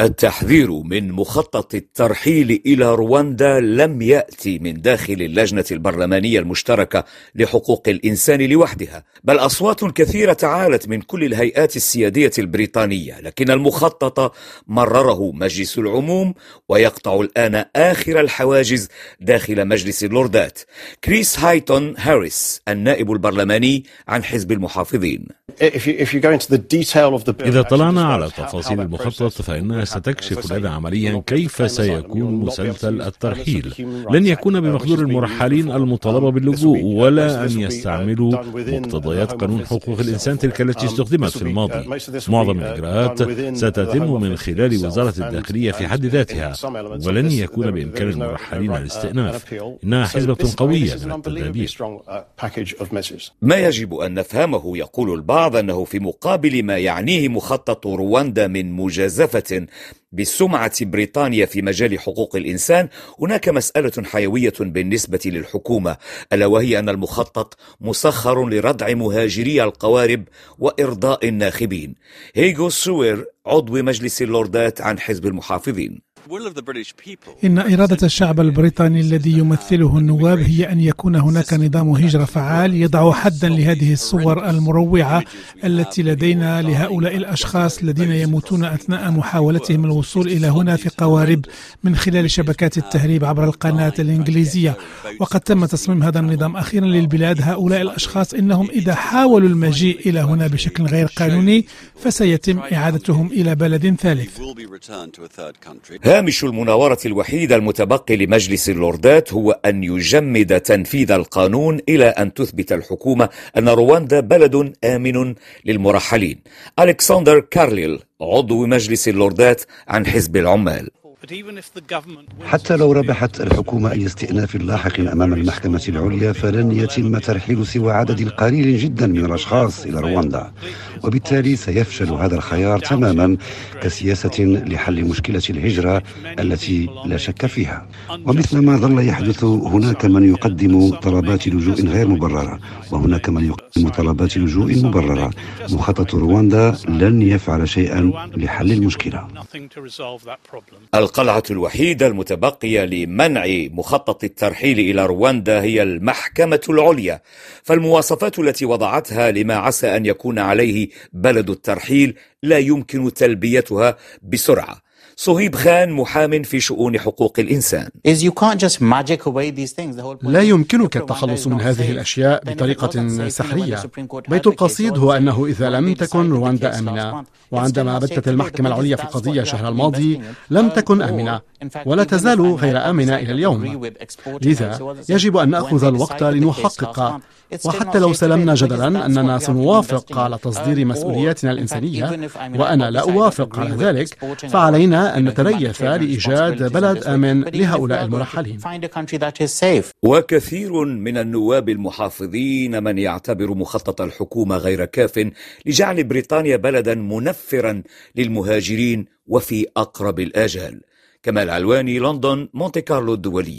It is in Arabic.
التحذير من مخطط الترحيل إلى رواندا لم يأتي من داخل اللجنة البرلمانية المشتركة لحقوق الإنسان لوحدها بل أصوات كثيرة تعالت من كل الهيئات السيادية البريطانية لكن المخطط مرره مجلس العموم ويقطع الآن آخر الحواجز داخل مجلس اللوردات. كريس هايتون هاريس النائب البرلماني عن حزب المحافظين. إذا طلعنا على تفاصيل المخطط فإنها ستكشف لنا عمليا كيف سيكون مسلسل الترحيل. لن يكون بمقدور المرحلين المطالبة باللجوء ولا أن يستعملوا مقتضيات قانون حقوق الإنسان تلك التي استخدمت في الماضي معظم الإجراءات ستتم من خلال وزارة الداخلية في حد ذاتها. ولن يكون بإمكان المرحلين الاستئناف. إنها حزبة قوية من التدابير ما يجب أن نفهمه يقول البعض أنه في مقابل ما يعنيه مخطط رواندا من مجازفة بسمعة بريطانيا في مجال حقوق الإنسان هناك مسألة حيوية بالنسبة للحكومة ألا وهي أن المخطط مسخر لردع مهاجري القوارب وإرضاء الناخبين. هيغو سوير عضو مجلس اللوردات عن حزب المحافظين. إن إرادة الشعب البريطاني الذي يمثله النواب هي أن يكون هناك نظام هجرة فعال يضع حدا لهذه الصور المروعة التي لدينا لهؤلاء الأشخاص الذين يموتون أثناء محاولتهم الوصول إلى هنا في قوارب من خلال شبكات التهريب عبر القناة الإنجليزية. وقد تم تصميم هذا النظام أخيرا للبلاد هؤلاء الأشخاص إنهم إذا حاولوا المجيء إلى هنا بشكل غير قانوني فسيتم إعادتهم إلى بلد ثالث. هامش المناورة الوحيد المتبقي لمجلس اللوردات هو أن يجمد تنفيذ القانون إلى أن تثبت الحكومة أن رواندا بلد آمن للمرحلين. ألكسندر كارليل عضو مجلس اللوردات عن حزب العمال. حتى لو ربحت الحكومة أي استئناف لاحق أمام المحكمة العليا فلن يتم ترحيل سوى عدد قليل جدا من الأشخاص إلى رواندا. وبالتالي سيفشل هذا الخيار تماما كسياسة لحل مشكلة الهجرة التي لا شك فيها. ومثل ما ظل يحدث هناك من يقدم طلبات لجوء غير مبررة وهناك من يقدم طلبات لجوء مبررة. مخطط رواندا لن يفعل شيئا لحل المشكلة. القلعة الوحيدة المتبقية لمنع مخطط الترحيل إلى رواندا هي المحكمة العليا. فالمواصفات التي وضعتها لما عسى أن يكون عليه بلد الترحيل لا يمكن تلبيتها بسرعة. صهيب خان محام في شؤون حقوق الإنسان. لا يمكنك التخلص من هذه الأشياء بطريقة سحرية. بيت القصيد هو أنه إذا لم تكن رواندا آمنة. وعندما بتت المحكمة العليا في القضية الشهر الماضي لم تكن آمنة. ولا تزال غير آمنة إلى اليوم. لذا يجب أن نأخذ الوقت لنحقق وحتى لو سلمنا جدلا أننا سنوافق على تصدير مسؤولياتنا الإنسانية. وأنا لا أوافق على ذلك. فعلينا أن نتريث لإيجاد بلد آمن لهؤلاء المرحلين. وكثير من النواب المحافظين من يعتبر مخطط الحكومة غير كاف لجعل بريطانيا بلدا منفرا للمهاجرين وفي أقرب الآجال. كمال علواني لندن مونتي كارلو الدولية.